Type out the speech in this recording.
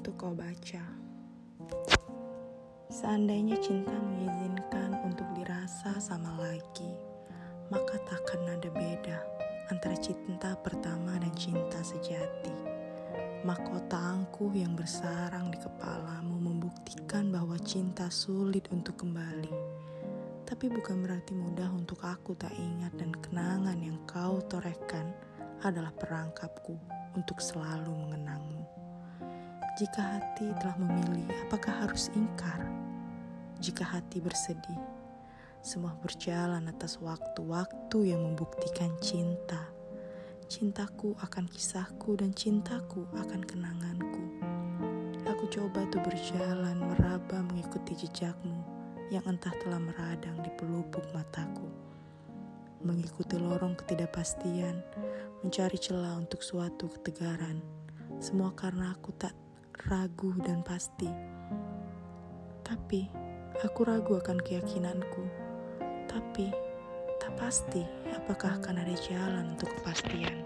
kau baca. Seandainya cinta mengizinkan untuk dirasa sama lagi, maka takkan ada beda antara cinta pertama dan cinta sejati. Mahkota angkuh yang bersarang di kepalamu membuktikan bahwa cinta sulit untuk kembali. Tapi bukan berarti mudah untuk aku tak ingat dan kenangan yang kau torehkan adalah perangkapku untuk selalu mengenangmu. Jika hati telah memilih, apakah harus ingkar? Jika hati bersedih, semua berjalan atas waktu-waktu yang membuktikan cinta Cintaku akan kisahku dan cintaku akan kenanganku. Aku coba tuh berjalan meraba mengikuti jejakmu yang entah telah meradang di pelupuk mataku. Mengikuti lorong ketidakpastian, mencari celah untuk suatu ketegaran. Semua karena aku tak ragu dan pasti. Tapi aku ragu akan keyakinanku. Tapi tak pasti apakah akan ada jalan untuk kepastian.